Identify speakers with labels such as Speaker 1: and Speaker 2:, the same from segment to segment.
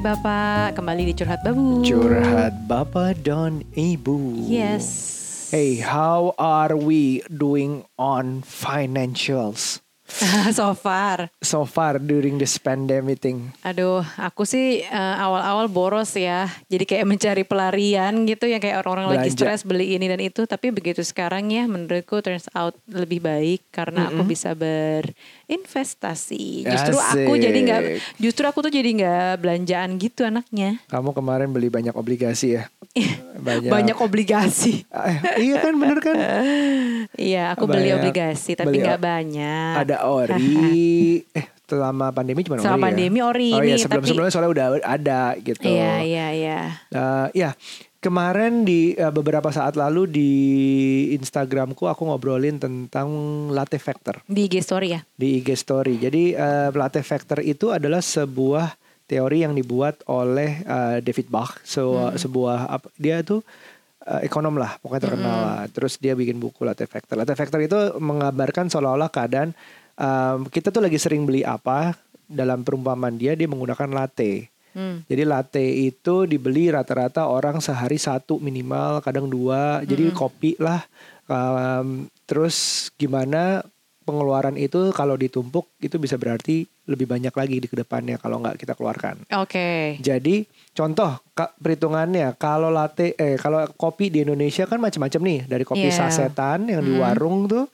Speaker 1: Hai Bapak, kembali di Curhat Babu.
Speaker 2: Curhat Bapak dan Ibu.
Speaker 1: Yes.
Speaker 2: Hey, how are we doing on financials
Speaker 1: so far.
Speaker 2: so far during this pandemic thing?
Speaker 1: Aduh, aku sih eh, awal-awal boros ya. Jadi kayak mencari pelarian gitu ya kayak orang-orang lagi stres beli ini dan itu. Tapi begitu sekarang ya menurutku turns out lebih baik karena aku bisa berinvestasi. Justru aku
Speaker 2: Asik.
Speaker 1: jadi nggak, justru aku tuh jadi nggak belanjaan gitu anaknya.
Speaker 2: Kamu kemarin beli banyak obligasi ya? Banyak.
Speaker 1: Banyak obligasi.
Speaker 2: Eh, iya kan bener kan?
Speaker 1: Iya, aku beli
Speaker 2: Banyak.
Speaker 1: obligasi tapi
Speaker 2: Beli-
Speaker 1: nggak banyak.
Speaker 2: Ada ori. eh selama pandemi cuma
Speaker 1: Selama
Speaker 2: ori
Speaker 1: pandemi
Speaker 2: ya?
Speaker 1: ori
Speaker 2: Oh iya sebelum
Speaker 1: tapi-
Speaker 2: sebelumnya soalnya udah ada gitu.
Speaker 1: Iya, iya, iya.
Speaker 2: Eh, ya kemarin di eh, beberapa saat lalu di Instagramku aku ngobrolin tentang latte factor
Speaker 1: Di IG story ya.
Speaker 2: di IG story. Jadi eh, latte factor itu adalah sebuah teori yang dibuat oleh eh, David Bach. So sebuah apa- dia tuh eh, ekonom lah, pokoknya terkenal lah. Terus dia bikin buku latte factor. Latte factor itu mengabarkan seolah-olah keadaan eh, kita tuh lagi sering beli apa dalam perumpamaan dia dia menggunakan latte.
Speaker 1: Hmm.
Speaker 2: Jadi latte itu dibeli rata-rata orang sehari satu minimal, kadang dua. Jadi kopi lah. Um, terus gimana pengeluaran itu kalau ditumpuk itu bisa berarti lebih banyak lagi di ke depannya kalau nggak kita keluarkan.
Speaker 1: Oke.
Speaker 2: Jadi contoh perhitungannya kalau latte eh kalau kopi di Indonesia kan macam-macam nih dari kopi
Speaker 1: Iya.
Speaker 2: sasetan yang di warung tuh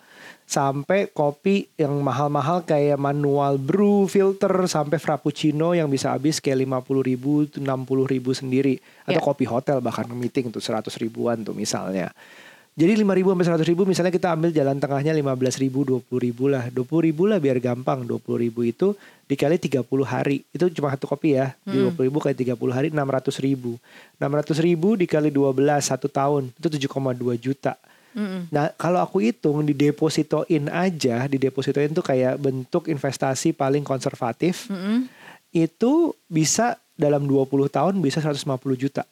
Speaker 2: sampai kopi yang mahal-mahal kayak manual brew filter sampai frappuccino yang bisa habis kayak 50 ribu 60 ribu sendiri atau
Speaker 1: Iya.
Speaker 2: kopi hotel bahkan meeting tuh 100 ribuan tuh misalnya. Jadi 5 ribu sampai 100 ribu misalnya kita ambil jalan tengahnya 15 ribu 20 ribu lah. 20 ribu lah biar gampang. 20 ribu itu dikali 30 hari. Itu cuma satu kopi ya. Di 20 ribu kali 30 hari 600 ribu. 600 ribu dikali 12 satu tahun itu 7,2 juta.
Speaker 1: Mm-mm.
Speaker 2: Nah kalau aku hitung di depositoin aja di depositoin tuh kayak bentuk investasi paling konservatif
Speaker 1: Mm-mm.
Speaker 2: itu bisa dalam 20 tahun bisa 150 juta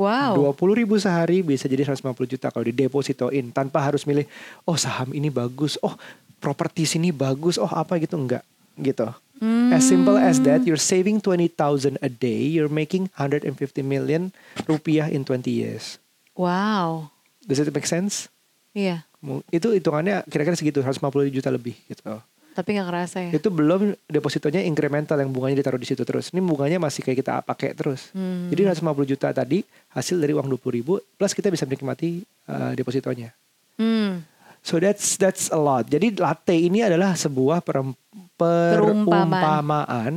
Speaker 1: Wow.
Speaker 2: 20 ribu sehari bisa jadi 150 juta kalau di depositoin tanpa harus milih oh saham ini bagus oh properti sini bagus oh apa gitu enggak gitu as simple as that you're saving 20,000 a day you're making 150 million rupiah in 20 years
Speaker 1: Wow.
Speaker 2: does it make sense
Speaker 1: Iya.
Speaker 2: Mu- itu hitungannya kira-kira segitu 150 juta lebih gitu
Speaker 1: Tapi nggak kerasa ya.
Speaker 2: itu belum depositonya incremental yang bunganya ditaruh di situ terus ini bunganya masih kayak kita pakai terus
Speaker 1: Hmm.
Speaker 2: jadi 150 juta tadi hasil dari uang 20 ribu plus kita bisa menikmati uh, depositonya
Speaker 1: Hmm.
Speaker 2: so that's that's a lot jadi latte ini adalah sebuah
Speaker 1: Perumpamaan.
Speaker 2: perumpamaan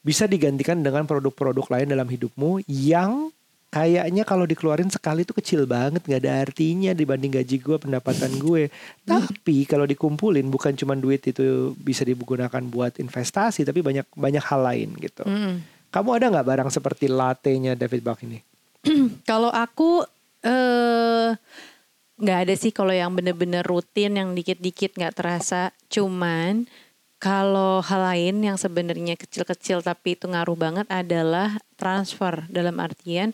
Speaker 2: bisa digantikan dengan produk-produk lain dalam hidupmu yang kayaknya kalau dikeluarin sekali itu kecil banget nggak ada artinya dibanding gaji gue pendapatan gue tapi kalau dikumpulin bukan cuma duit itu bisa digunakan buat investasi tapi banyak banyak hal lain gitu
Speaker 1: Mm-mm.
Speaker 2: kamu ada nggak barang seperti latte-nya David Bach ini
Speaker 1: Kalau aku eh nggak ada sih kalau yang bener-bener rutin yang dikit-dikit nggak terasa. Cuman kalau hal lain yang sebenarnya kecil-kecil tapi itu ngaruh banget adalah transfer. Dalam artian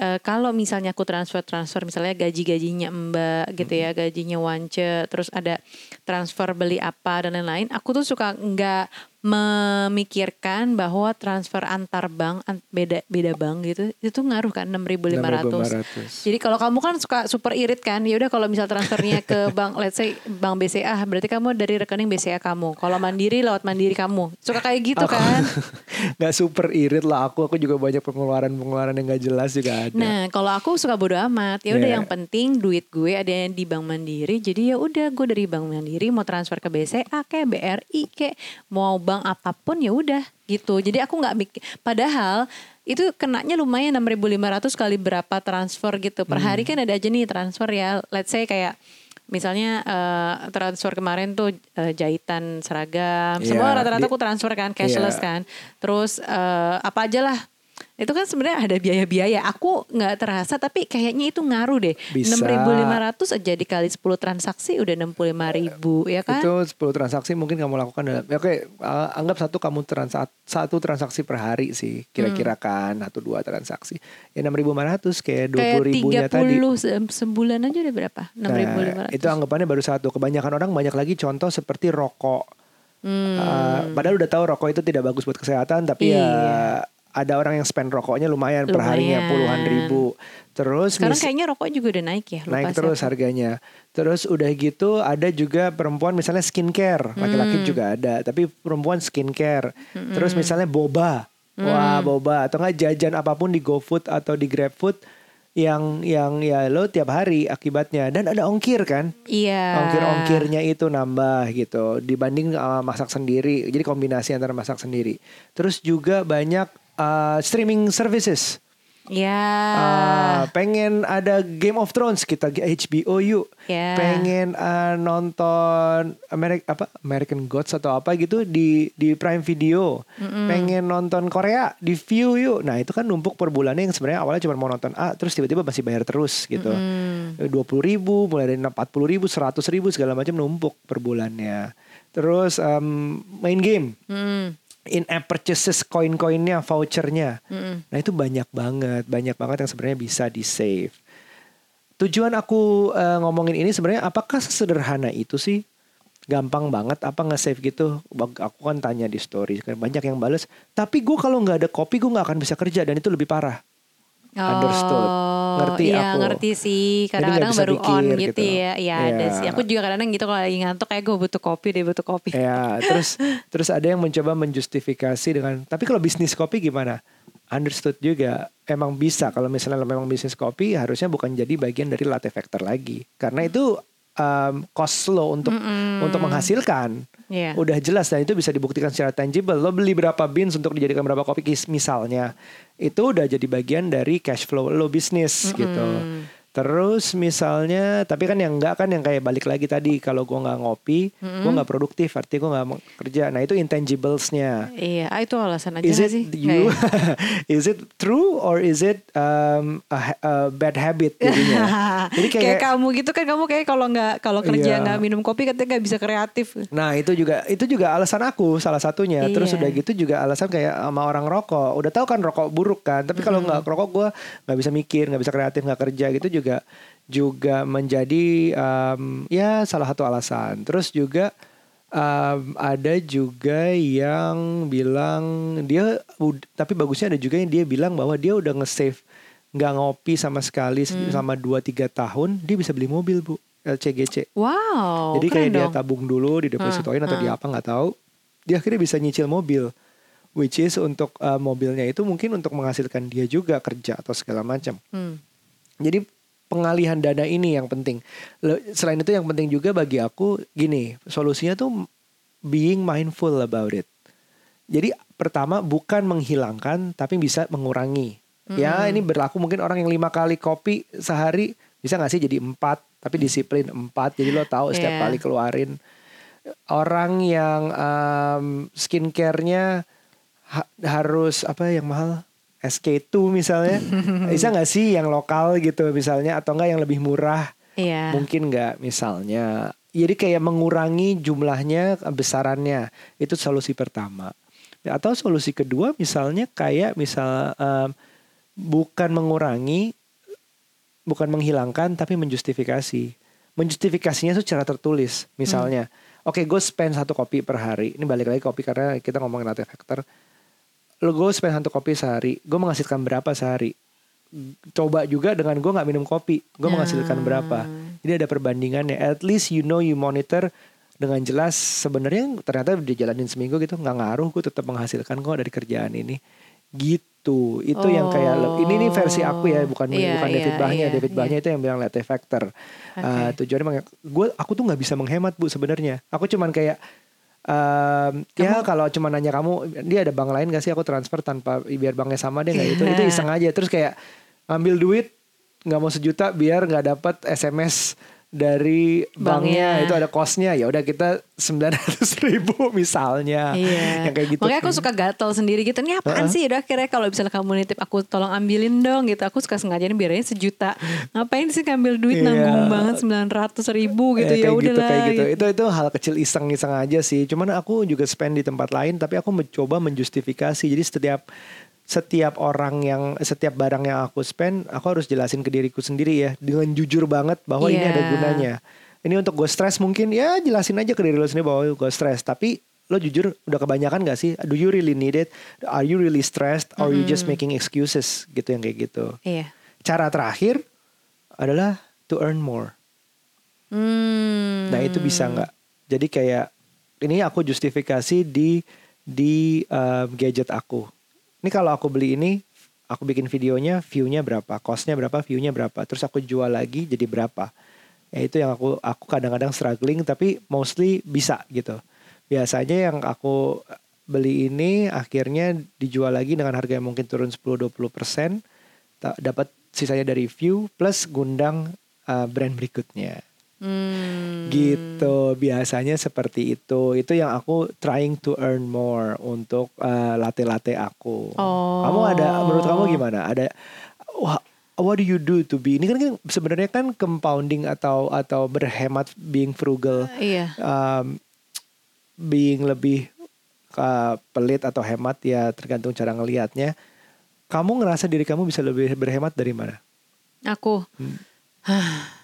Speaker 1: eh, kalau misalnya aku transfer transfer misalnya gaji-gajinya Mbak gitu ya, gajinya Wance, terus ada transfer beli apa dan lain-lain, aku tuh suka nggak memikirkan bahwa transfer antar bank an- beda beda bank gitu itu ngaruh kan 6.500.
Speaker 2: 6.500.
Speaker 1: Jadi kalau kamu kan suka super irit kan, ya udah kalau misal transfernya ke bank let's say bank BCA berarti kamu dari rekening BCA kamu. Kalau Mandiri lewat Mandiri kamu. Suka kayak gitu
Speaker 2: Aku-
Speaker 1: kan.
Speaker 2: nggak super irit lah aku aku juga banyak pengeluaran pengeluaran yang nggak jelas juga ada
Speaker 1: Nah, kalau aku suka bodo amat. Ya udah
Speaker 2: Yeah.
Speaker 1: yang penting duit gue ada yang di Bank Mandiri. Jadi ya udah gue dari Bank Mandiri mau transfer ke BCA kayak BRI kayak mau bank apa pun ya udah gitu. Jadi aku nggak mikir padahal itu kenanya lumayan 6.500 kali berapa transfer gitu. Per hari kan ada aja nih transfer ya. Let's say kayak Misalnya eh, transfer kemarin tuh eh, jahitan seragam, semua
Speaker 2: Iya,
Speaker 1: rata-rata aku transfer kan cashless
Speaker 2: Iya.
Speaker 1: kan. Terus eh, apa aja lah itu kan sebenarnya ada biaya-biaya. Aku nggak terasa tapi kayaknya itu ngaruh deh.
Speaker 2: Bisa.
Speaker 1: 6.500 aja dikali 10 transaksi udah 65.000 ya kan?
Speaker 2: Itu 10 transaksi mungkin kamu lakukan dalam ya oke uh, anggap satu kamu transaksi satu transaksi per hari sih kira-kira kan atau dua transaksi. Ya 6.500 kayak 20
Speaker 1: Kayak
Speaker 2: ribunya
Speaker 1: 30
Speaker 2: tadi.
Speaker 1: se- sebulan aja udah berapa?
Speaker 2: Nah,
Speaker 1: 6.500.
Speaker 2: itu anggapannya baru satu. Kebanyakan orang banyak lagi contoh seperti rokok.
Speaker 1: Hmm.
Speaker 2: Uh, padahal udah tahu rokok itu tidak bagus buat kesehatan, tapi
Speaker 1: Iya.
Speaker 2: ya ada orang yang spend rokoknya lumayan, per harinya
Speaker 1: Lumayan.
Speaker 2: puluhan ribu. Terus
Speaker 1: Sekarang
Speaker 2: mis-
Speaker 1: kayaknya rokok juga udah naik ya. lupa
Speaker 2: naik terus
Speaker 1: aku.
Speaker 2: harganya. Terus udah gitu ada juga perempuan misalnya skincare,
Speaker 1: Hmm.
Speaker 2: laki-laki juga ada, tapi perempuan skincare. Terus misalnya boba,
Speaker 1: Hmm.
Speaker 2: wah boba atau enggak jajan apa pun di GoFood atau di GrabFood yang yang ya lo tiap hari akibatnya dan ada ongkir kan.
Speaker 1: Iya.
Speaker 2: Ongkir-ongkirnya itu nambah gitu dibanding uh, masak sendiri. Jadi kombinasi antara masak sendiri. Terus juga banyak uh, streaming services.
Speaker 1: Ya.
Speaker 2: Uh, pengen ada Game of Thrones kita HBO yuk.
Speaker 1: Ya.
Speaker 2: Pengen uh, nonton Amerik apa American Gods atau apa gitu di di Prime Video. Pengen nonton Korea di View yuk. Nah, itu kan numpuk per bulannya yang sebenarnya awalnya cuma mau nonton A terus tiba-tiba masih bayar terus gitu. Dua puluh ribu, mulai dari empat puluh ribu, seratus ribu segala macam numpuk per bulannya. Terus um, main game
Speaker 1: Hmm.
Speaker 2: In-app purchases koin-koinnya, vouchernya. Nah itu banyak banget, banyak banget yang sebenarnya bisa di save. Tujuan aku eh, ngomongin ini sebenarnya apakah sesederhana itu sih? Gampang banget apa nge-save gitu? Aku kan tanya di story, kan banyak yang bales. Tapi gue kalau nggak ada kopi gue nggak akan bisa kerja dan itu lebih parah. Understood. Ngerti
Speaker 1: iya,
Speaker 2: aku.
Speaker 1: ngerti sih. Kadang-kadang baru on
Speaker 2: pikir
Speaker 1: gitu,
Speaker 2: gitu.
Speaker 1: ya. Iya ada
Speaker 2: Iya.
Speaker 1: sih. Aku juga kadang-kadang gitu kalau lagi ngantuk kayak gue butuh kopi deh, butuh kopi.
Speaker 2: Ya, terus terus ada yang mencoba menjustifikasi dengan tapi kalau bisnis kopi gimana? Understood juga. Emang bisa kalau misalnya lo memang bisnis kopi harusnya bukan jadi bagian dari latte factor lagi. Karena itu um, cost lo untuk untuk menghasilkan.
Speaker 1: Iya.
Speaker 2: Udah jelas dan itu bisa dibuktikan secara tangible. Lo beli berapa beans untuk dijadikan berapa kopi misalnya. Itu udah jadi bagian dari cash flow lo bisnis gitu. Terus misalnya, tapi kan yang enggak kan yang kayak balik lagi tadi kalau gua nggak ngopi, gua nggak produktif, artinya gua nggak mau kerja. Nah itu intangiblesnya.
Speaker 1: Iya, ah, itu alasan aja
Speaker 2: Is it
Speaker 1: sih?
Speaker 2: you? Is it true or is it um, a, a bad habit jadinya? Jadi
Speaker 1: kayak,
Speaker 2: kayak,
Speaker 1: kamu gitu kan kamu kayak kalau nggak kalau kerja
Speaker 2: Iya.
Speaker 1: nggak minum kopi katanya nggak bisa kreatif.
Speaker 2: Nah itu juga itu juga alasan aku salah satunya. Terus
Speaker 1: Iya.
Speaker 2: udah gitu juga alasan kayak sama orang rokok. Udah tahu kan rokok buruk kan. Tapi kalau nggak rokok gue nggak bisa mikir, nggak bisa kreatif, nggak kerja gitu juga juga menjadi um, ya salah satu alasan. Terus juga um, ada juga yang bilang dia tapi bagusnya ada juga yang dia bilang bahwa dia udah nge-save nggak ngopi sama sekali selama 2-3 tahun dia bisa beli mobil bu LCGC.
Speaker 1: Wow.
Speaker 2: Jadi kayak dia
Speaker 1: dong.
Speaker 2: tabung dulu di depositoin atau di apa nggak tahu. Dia akhirnya bisa nyicil mobil. Which is untuk uh, mobilnya itu mungkin untuk menghasilkan dia juga kerja atau segala macam.
Speaker 1: Hmm.
Speaker 2: Jadi pengalihan dana ini yang penting. Selain itu yang penting juga bagi aku gini, solusinya tuh being mindful about it. Jadi pertama bukan menghilangkan tapi bisa mengurangi. Ya ini berlaku mungkin orang yang lima kali kopi sehari bisa nggak sih jadi empat tapi disiplin empat jadi lo tahu setiap
Speaker 1: Iya.
Speaker 2: kali keluarin. Orang yang um, skincare-nya ha- harus apa yang mahal SK2 misalnya. Bisa nggak sih yang lokal gitu misalnya? Atau enggak yang lebih murah?
Speaker 1: Iya.
Speaker 2: mungkin nggak misalnya. Jadi kayak mengurangi jumlahnya besarannya. Itu solusi pertama. Atau solusi kedua misalnya kayak misal em, bukan mengurangi bukan menghilangkan tapi menjustifikasi. Menjustifikasinya itu secara tertulis misalnya. Oke gue spend satu kopi per hari. Ini balik lagi kopi karena kita ngomongin latte factor lo gue spend satu kopi sehari. Gue menghasilkan berapa sehari? Coba juga dengan gue nggak minum kopi. Gue menghasilkan berapa? Jadi ada perbandingannya. At least you know you monitor dengan jelas sebenarnya ternyata dijalanin seminggu gitu nggak ngaruh. Gue tetap menghasilkan kok dari kerjaan ini. Gitu. Itu yang kayak ini nih versi aku ya bukan
Speaker 1: Iya,
Speaker 2: bukan David
Speaker 1: iya,
Speaker 2: Bahnya.
Speaker 1: iya,
Speaker 2: David Bahnya itu yang bilang latte factor. Uh, tujuannya meng- gue aku tuh nggak bisa menghemat bu sebenarnya. Aku cuman kayak um, ya kalau cuma nanya kamu dia ada bank lain gak sih? Aku transfer tanpa biar banknya sama deh nggak itu itu iseng aja. Terus kayak ngambil duit nggak mau sejuta biar nggak dapat SMS dari banknya
Speaker 1: Banknya.
Speaker 2: itu ada kosnya ya udah kita sembilan ratus ribu misalnya
Speaker 1: Iya.
Speaker 2: yang kayak gitu
Speaker 1: Makanya aku suka gatel sendiri gitu. Ini apaan sih? Udah akhirnya kalau misalnya kamu nitip aku tolong ambilin dong gitu. Aku suka sengaja biarnya sejuta. Ngapain sih ngambil duit
Speaker 2: Iya.
Speaker 1: nanggung banget sembilan ratus ribu gitu
Speaker 2: Eh,
Speaker 1: ya
Speaker 2: kayak
Speaker 1: udah
Speaker 2: gitu, kayak gitu. Itu itu hal kecil iseng-iseng aja sih. Cuman aku juga spend di tempat lain tapi aku mencoba menjustifikasi. Jadi setiap setiap orang yang setiap barang yang aku spend, aku harus jelasin ke diriku sendiri ya dengan jujur banget bahwa ini
Speaker 1: Iya.
Speaker 2: ada gunanya. Ini untuk gue stres mungkin ya jelasin aja ke diri lo sendiri bahwa gue stres. Tapi lo jujur udah kebanyakan gak sih? Do you really need it? Are you really stressed? Or you just making excuses gitu yang kayak gitu.
Speaker 1: Iya.
Speaker 2: Cara terakhir adalah to earn more.
Speaker 1: Hmm.
Speaker 2: Nah itu bisa nggak? Jadi kayak ini aku justifikasi di di um, gadget aku. Ini kalau aku beli ini, aku bikin videonya, view-nya berapa, costnya berapa, view-nya berapa, terus aku jual lagi jadi berapa. Ya itu yang aku aku kadang-kadang struggling, tapi mostly bisa gitu. Biasanya yang aku beli ini akhirnya dijual lagi dengan harga yang mungkin turun 10-20 persen, dapat sisanya dari view plus gundang uh, brand berikutnya.
Speaker 1: Hmm.
Speaker 2: Gitu biasanya seperti itu. Itu yang aku trying to earn more untuk uh, latte-latte aku.
Speaker 1: Oh.
Speaker 2: Kamu ada menurut kamu gimana? Ada wah what do you do to be ini kan, kan sebenarnya kan compounding atau atau berhemat being frugal
Speaker 1: Iya.
Speaker 2: um, being lebih uh, pelit atau hemat ya tergantung cara ngelihatnya kamu ngerasa diri kamu bisa lebih berhemat dari mana
Speaker 1: Aku.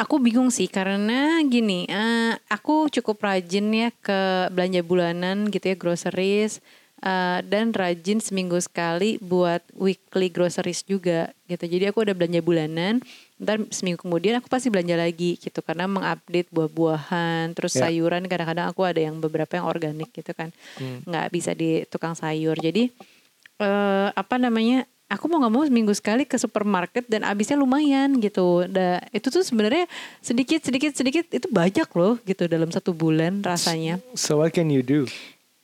Speaker 1: Aku bingung sih karena gini, eh, aku cukup rajin ya ke belanja bulanan gitu ya groceries eh, dan rajin seminggu sekali buat weekly groceries juga gitu. Jadi aku udah belanja bulanan, ntar seminggu kemudian aku pasti belanja lagi gitu karena mengupdate buah-buahan, terus
Speaker 2: Ya.
Speaker 1: sayuran kadang-kadang aku ada yang beberapa yang organik gitu kan, nggak bisa di tukang sayur. Jadi eh apa namanya aku mau nggak mau seminggu sekali ke supermarket dan abisnya lumayan gitu. Da, itu tuh sebenarnya sedikit sedikit sedikit itu banyak loh gitu dalam satu bulan rasanya.
Speaker 2: so what can you do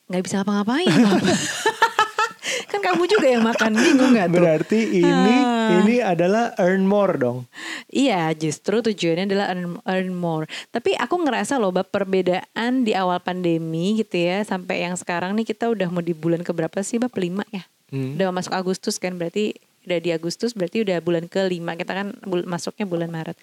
Speaker 1: nggak bisa ngapa-ngapain. Papa. kan kamu juga yang makan bingung nggak tuh?
Speaker 2: berarti ini
Speaker 1: Ah.
Speaker 2: ini adalah earn more dong
Speaker 1: Iya, justru tujuannya adalah earn, earn more. Tapi aku ngerasa loh, bab perbedaan di awal pandemi gitu ya, sampai yang sekarang nih kita udah mau di bulan keberapa sih, bab lima ya?
Speaker 2: Hmm.
Speaker 1: Udah masuk Agustus kan, berarti udah di Agustus, berarti udah bulan kelima. Kita kan bul- masuknya bulan Maret.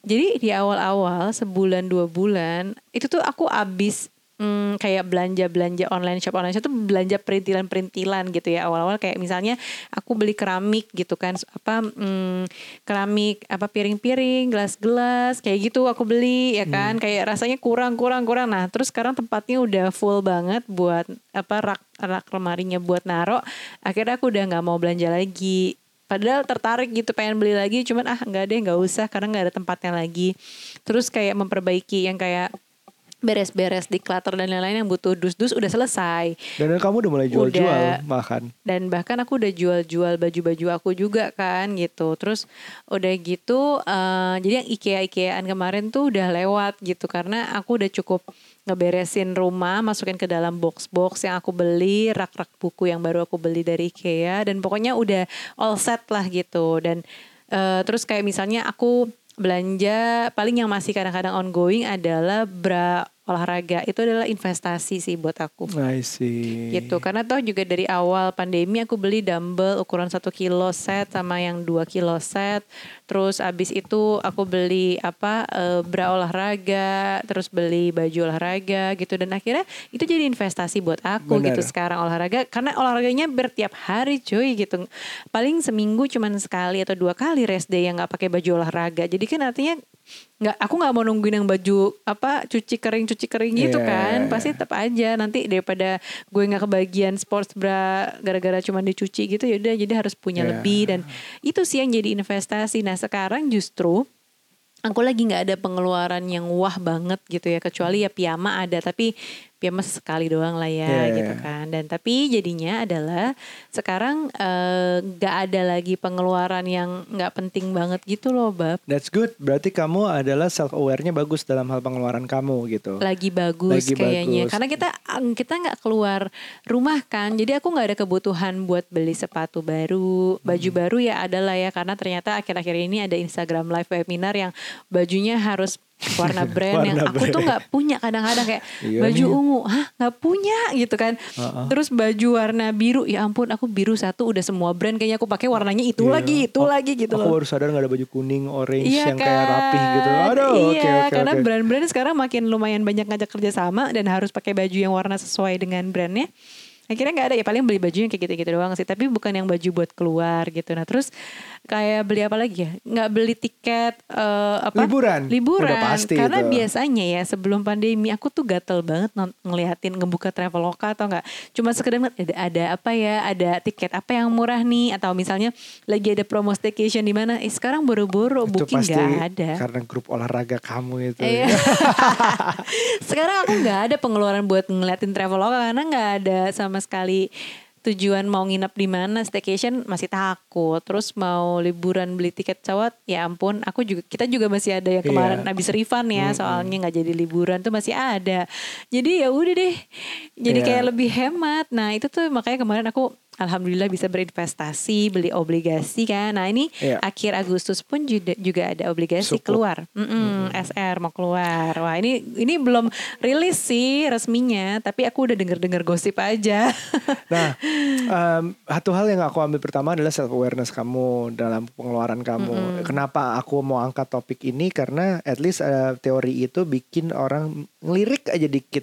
Speaker 1: Jadi di awal-awal sebulan dua bulan itu tuh aku abis hmm, kayak belanja-belanja online shop online. Shop tuh belanja perintilan-perintilan gitu ya awal-awal. Kayak misalnya aku beli keramik gitu kan. Apa hmm, keramik apa piring-piring gelas-gelas kayak gitu aku beli ya kan. Kayak rasanya kurang kurang kurang. Nah terus sekarang tempatnya udah full banget buat apa rak rak lemarinya buat naro. Akhirnya aku udah nggak mau belanja lagi. Padahal tertarik gitu pengen beli lagi. Cuman ah nggak deh nggak usah karena nggak ada tempatnya lagi. Terus kayak memperbaiki yang kayak beres-beres di clutter dan lain-lain yang butuh dus-dus udah selesai.
Speaker 2: dan kamu udah mulai jual-jual
Speaker 1: Udah.
Speaker 2: makan
Speaker 1: Dan bahkan aku udah jual-jual baju-baju aku juga kan gitu. Terus udah gitu eh, jadi yang IKEA-IKEAan kemarin tuh udah lewat gitu karena aku udah cukup ngeberesin rumah, masukin ke dalam box-box yang aku beli, rak-rak buku yang baru aku beli dari IKEA dan pokoknya udah all set lah gitu. Dan eh, terus kayak misalnya aku belanja paling yang masih kadang-kadang ongoing adalah bra olahraga. Itu adalah investasi sih buat aku.
Speaker 2: I see.
Speaker 1: Gitu karena toh juga dari awal pandemi aku beli dumbbell ukuran 1 kilo set sama yang 2 kilo set. Terus abis itu aku beli apa eh, bra olahraga terus beli baju olahraga gitu. Dan akhirnya itu jadi investasi buat aku
Speaker 2: Benar.
Speaker 1: gitu sekarang olahraga. Karena olahraganya bertiap hari cuy gitu. Paling seminggu cuman sekali atau dua kali rest day yang nggak pakai baju olahraga. Jadi kan artinya nggak aku nggak mau nungguin yang baju apa cuci kering cuci kering gitu
Speaker 2: Iya,
Speaker 1: kan.
Speaker 2: iya,
Speaker 1: pasti tetap aja nanti daripada gue nggak kebagian sports bra gara-gara cuma dicuci gitu ya udah jadi harus punya
Speaker 2: Iya.
Speaker 1: lebih dan itu sih yang jadi investasi. Nah sekarang justru aku lagi nggak ada pengeluaran yang wah banget gitu ya kecuali ya piyama ada tapi piyama sekali doang lah ya
Speaker 2: Iya,
Speaker 1: gitu kan dan tapi jadinya adalah sekarang eh, nggak ada lagi pengeluaran yang nggak penting banget gitu loh bab
Speaker 2: That's good. Berarti kamu adalah self awarenya bagus dalam hal pengeluaran kamu gitu.
Speaker 1: lagi bagus
Speaker 2: Lagi
Speaker 1: kayaknya
Speaker 2: bagus.
Speaker 1: karena kita kita nggak keluar rumah kan jadi aku nggak ada kebutuhan buat beli sepatu baru baju
Speaker 2: Hmm.
Speaker 1: baru ya adalah ya karena ternyata akhir-akhir ini ada Instagram live webinar yang bajunya harus warna brand yang
Speaker 2: Warna
Speaker 1: aku tuh
Speaker 2: brand.
Speaker 1: nggak punya kadang-kadang kayak
Speaker 2: Iya
Speaker 1: baju
Speaker 2: nih.
Speaker 1: ungu hah nggak punya gitu kan
Speaker 2: Uh-uh.
Speaker 1: terus baju warna biru ya ampun aku biru satu udah semua brand kayaknya aku pakai warnanya itu
Speaker 2: Iya.
Speaker 1: lagi itu
Speaker 2: Oh,
Speaker 1: lagi gitu
Speaker 2: Aku
Speaker 1: loh
Speaker 2: baru sadar gak ada baju kuning, orange
Speaker 1: Iya
Speaker 2: yang kayak rapih gitu. Aduh,
Speaker 1: iya,
Speaker 2: oke oke
Speaker 1: karena
Speaker 2: oke.
Speaker 1: brand-brand sekarang makin lumayan banyak ngajak kerja sama dan harus pakai baju yang warna sesuai dengan brandnya. akhirnya nggak ada ya paling beli baju yang kayak gitu-gitu doang sih tapi bukan yang baju buat keluar gitu nah terus kayak beli apa lagi ya? Nggak beli tiket uh, apa?
Speaker 2: Liburan.
Speaker 1: Liburan.
Speaker 2: Udah pasti
Speaker 1: karena
Speaker 2: itu.
Speaker 1: biasanya ya sebelum pandemi aku tuh gatel banget non- ngeliatin ngebuka traveloka atau enggak cuma sekedar ada, ada apa ya? Ada tiket apa yang murah nih? Atau misalnya lagi ada promo staycation di mana? Eh sekarang boro-boro
Speaker 2: itu
Speaker 1: booking nggak ada.
Speaker 2: karena grup olahraga kamu itu.
Speaker 1: Iya. Sekarang aku nggak ada pengeluaran buat ngeliatin traveloka karena nggak ada sama sekali tujuan mau nginep di mana staycation masih takut terus mau liburan beli tiket pesawat ya ampun aku juga kita juga masih ada yang kemarin
Speaker 2: Iya.
Speaker 1: habis refund ya soalnya nggak jadi liburan tuh masih ada jadi ya udah deh jadi
Speaker 2: Iya.
Speaker 1: kayak lebih hemat nah itu tuh makanya kemarin aku alhamdulillah bisa berinvestasi beli obligasi kan nah ini
Speaker 2: Iya.
Speaker 1: akhir Agustus pun juga juga ada obligasi
Speaker 2: Sukuk.
Speaker 1: keluar Mm-mm, SR mau keluar wah ini ini belum rilis sih resminya tapi aku udah denger dengar gosip aja
Speaker 2: Nah, em, satu hal yang aku ambil pertama adalah self awareness kamu dalam pengeluaran kamu. Kenapa aku mau angkat topik ini? Karena at least eh, teori itu bikin orang ngelirik aja dikit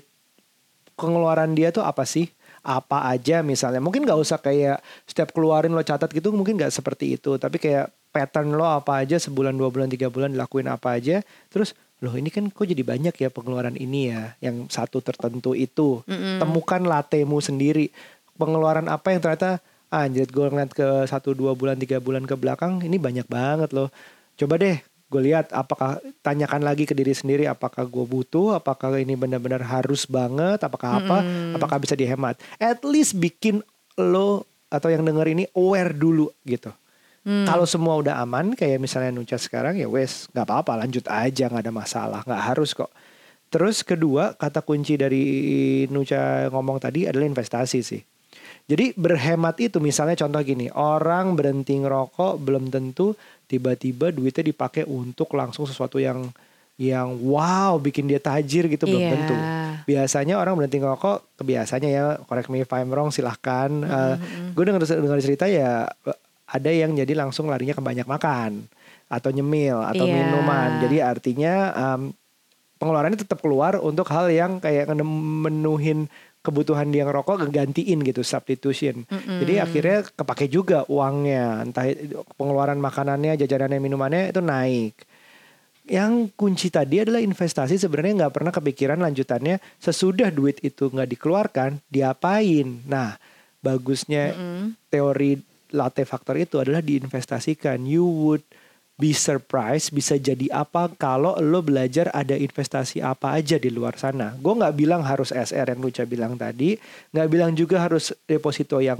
Speaker 2: pengeluaran dia tuh apa sih? Apa aja misalnya? Mungkin nggak usah kayak setiap keluarin lo catat gitu, mungkin nggak seperti itu. Tapi kayak pattern lo apa aja sebulan, dua bulan, tiga bulan dilakuin apa aja. Terus loh ini kan kok jadi banyak ya pengeluaran ini ya yang satu tertentu itu temukan latemu sendiri pengeluaran apa yang ternyata ah, anjir gue ngeliat ke satu dua bulan tiga bulan ke belakang ini banyak banget loh coba deh gue lihat apakah tanyakan lagi ke diri sendiri apakah gue butuh apakah ini benar-benar harus banget apakah apa apakah bisa dihemat. At least bikin lo atau yang denger ini aware dulu gitu. Kalau semua udah aman kayak misalnya Nuca sekarang ya wes nggak apa-apa lanjut aja nggak ada masalah nggak harus kok. Terus kedua kata kunci dari Nuca ngomong tadi adalah investasi sih jadi berhemat itu misalnya contoh gini, orang berhenti ngerokok belum tentu tiba-tiba duitnya dipakai untuk langsung sesuatu yang yang wow bikin dia tajir gitu belum
Speaker 1: Iya.
Speaker 2: tentu. Biasanya orang berhenti ngerokok kebiasanya ya correct me if I'm wrong silahkan. Eh, gue dengar dengar cerita ya ada yang jadi langsung larinya ke banyak makan atau nyemil atau
Speaker 1: Iya.
Speaker 2: minuman. Jadi artinya em, pengeluarannya tetap keluar untuk hal yang kayak menuhin kebutuhan dia ngerokok ngegantiin gitu substitution. Jadi akhirnya kepake juga uangnya, entah pengeluaran makanannya, jajanannya, minumannya itu naik. Yang kunci tadi adalah investasi sebenarnya nggak pernah kepikiran lanjutannya sesudah duit itu nggak dikeluarkan diapain. Nah bagusnya teori latte factor itu adalah diinvestasikan. You would be surprised bisa jadi apa kalau lo belajar ada investasi apa aja di luar sana. Gue nggak bilang harus SR yang Luca bilang tadi, nggak bilang juga harus deposito yang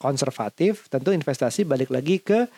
Speaker 2: konservatif. Tentu investasi balik lagi ke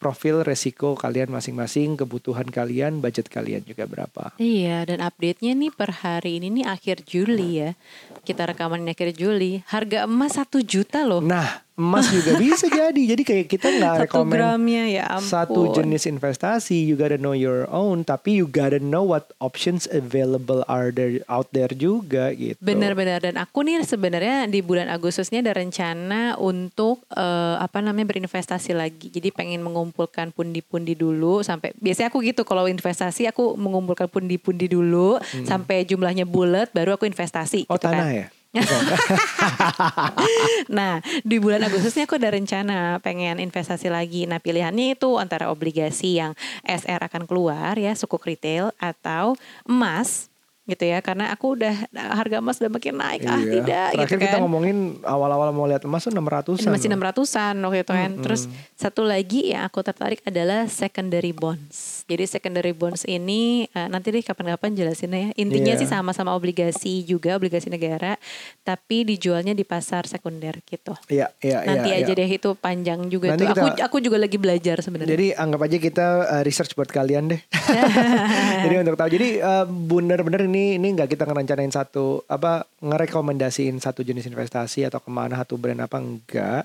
Speaker 2: profil resiko kalian masing-masing, kebutuhan kalian, budget kalian juga berapa.
Speaker 1: Iya, dan update-nya nih per hari ini nih akhir Juli ya. Kita rekaman ini akhir Juli. Harga emas satu juta loh.
Speaker 2: Nah, emas juga bisa jadi. Jadi kayak kita nggak
Speaker 1: Satu
Speaker 2: rekomen
Speaker 1: gramnya ya ampun.
Speaker 2: satu jenis investasi. You gotta know your own, tapi you gotta know what options available are there out there juga gitu.
Speaker 1: Benar-benar dan aku nih sebenarnya di bulan Agustusnya ada rencana untuk eh, apa namanya berinvestasi lagi. Jadi pengen mengumpulkan pundi-pundi dulu sampai biasanya aku gitu kalau investasi aku mengumpulkan pundi-pundi dulu sampai jumlahnya bulat baru aku investasi
Speaker 2: Hmm. Oh
Speaker 1: gitu kan.
Speaker 2: tanah ya?
Speaker 1: Nah, di bulan Agustusnya aku ada rencana pengen investasi lagi. Nah, pilihannya itu antara obligasi yang SR akan keluar ya, sukuk retail atau emas gitu ya. Karena aku udah harga emas udah makin naik ah
Speaker 2: Iya.
Speaker 1: tidak
Speaker 2: Terakhir
Speaker 1: gitu
Speaker 2: kita
Speaker 1: kan.
Speaker 2: ngomongin awal-awal mau lihat emas tuh 600-an.
Speaker 1: Masih
Speaker 2: loh.
Speaker 1: 600-an waktu itu kan. Terus satu lagi yang aku tertarik adalah secondary bonds. Jadi secondary bonds ini eh, nanti deh kapan-kapan jelasinnya ya. Intinya
Speaker 2: Iya.
Speaker 1: sih sama-sama obligasi juga, obligasi negara, tapi dijualnya di pasar sekunder gitu.
Speaker 2: Iya, iya,
Speaker 1: Nanti
Speaker 2: iya,
Speaker 1: aja
Speaker 2: iya.
Speaker 1: deh itu panjang juga
Speaker 2: Nanti
Speaker 1: tuh. Aku
Speaker 2: kita-
Speaker 1: aku juga lagi belajar sebenarnya.
Speaker 2: Jadi anggap aja kita uh, research buat kalian deh. Jadi untuk tahu. Jadi uh, bener-bener ini ini nggak kita ngerencanain satu apa ngerekomendasiin satu jenis investasi atau ke mana satu brand apa enggak.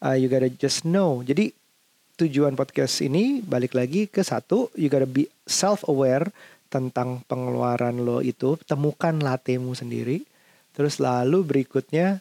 Speaker 2: Uh, you gotta just know. Jadi tujuan podcast ini balik lagi ke satu, you gotta be self aware tentang pengeluaran lo itu, temukan latemu sendiri. Terus lalu berikutnya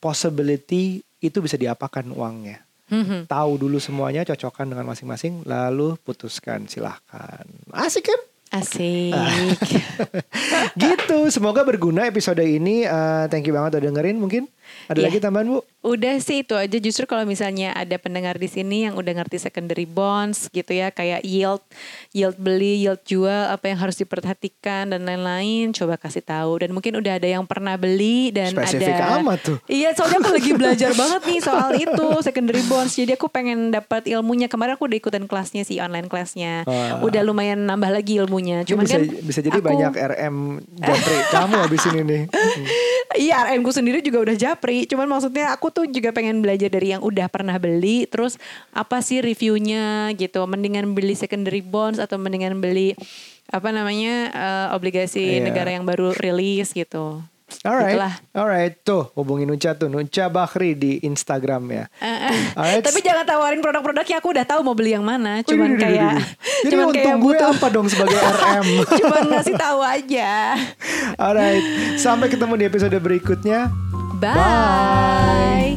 Speaker 2: possibility itu bisa diapakan uangnya
Speaker 1: Mhm.
Speaker 2: tahu dulu semuanya, cocokkan dengan masing-masing, lalu putuskan silahkan. Asik kan?
Speaker 1: Asik.
Speaker 2: gitu, semoga berguna episode ini. Eh, thank you banget udah dengerin mungkin. Ada
Speaker 1: Iya.
Speaker 2: lagi tambahan Bu?
Speaker 1: Udah sih itu aja justru kalau misalnya ada pendengar di sini yang udah ngerti secondary bonds gitu ya kayak yield, yield beli, yield jual, apa yang harus diperhatikan dan lain-lain, coba kasih tahu dan mungkin udah ada yang pernah beli dan
Speaker 2: Spesifik
Speaker 1: ada
Speaker 2: amat tuh.
Speaker 1: Iya, soalnya aku lagi belajar banget nih soal itu secondary bonds. Jadi aku pengen dapat ilmunya. Kemarin aku udah ikutan kelasnya sih online kelasnya.
Speaker 2: Wah.
Speaker 1: Udah lumayan nambah lagi ilmunya.
Speaker 2: Ini
Speaker 1: Cuman
Speaker 2: bisa
Speaker 1: kan
Speaker 2: bisa jadi
Speaker 1: aku-
Speaker 2: banyak RM Japri kamu habis ini nih.
Speaker 1: Iya RM ku sendiri juga udah japri Cuman maksudnya aku tuh juga pengen belajar dari yang udah pernah beli Terus apa sih reviewnya gitu Mendingan beli secondary bonds Atau mendingan beli apa namanya eh, obligasi
Speaker 2: Iya.
Speaker 1: negara yang baru rilis gitu
Speaker 2: Alright,
Speaker 1: Itulah.
Speaker 2: alright. Tuh hubungi Nucha tuh, Nucha Bakri di Instagram ya.
Speaker 1: Eh, eh.
Speaker 2: Alright.
Speaker 1: Tapi jangan tawarin produk-produknya aku udah tahu mau beli yang mana Cuman
Speaker 2: Widih, widih,
Speaker 1: kayak
Speaker 2: widih. Jadi
Speaker 1: Cuman kayak
Speaker 2: untung gue
Speaker 1: butuh
Speaker 2: apa dong sebagai RM?
Speaker 1: Cuman ngasih tahu aja
Speaker 2: Alright, sampai ketemu di episode berikutnya.
Speaker 1: Bye.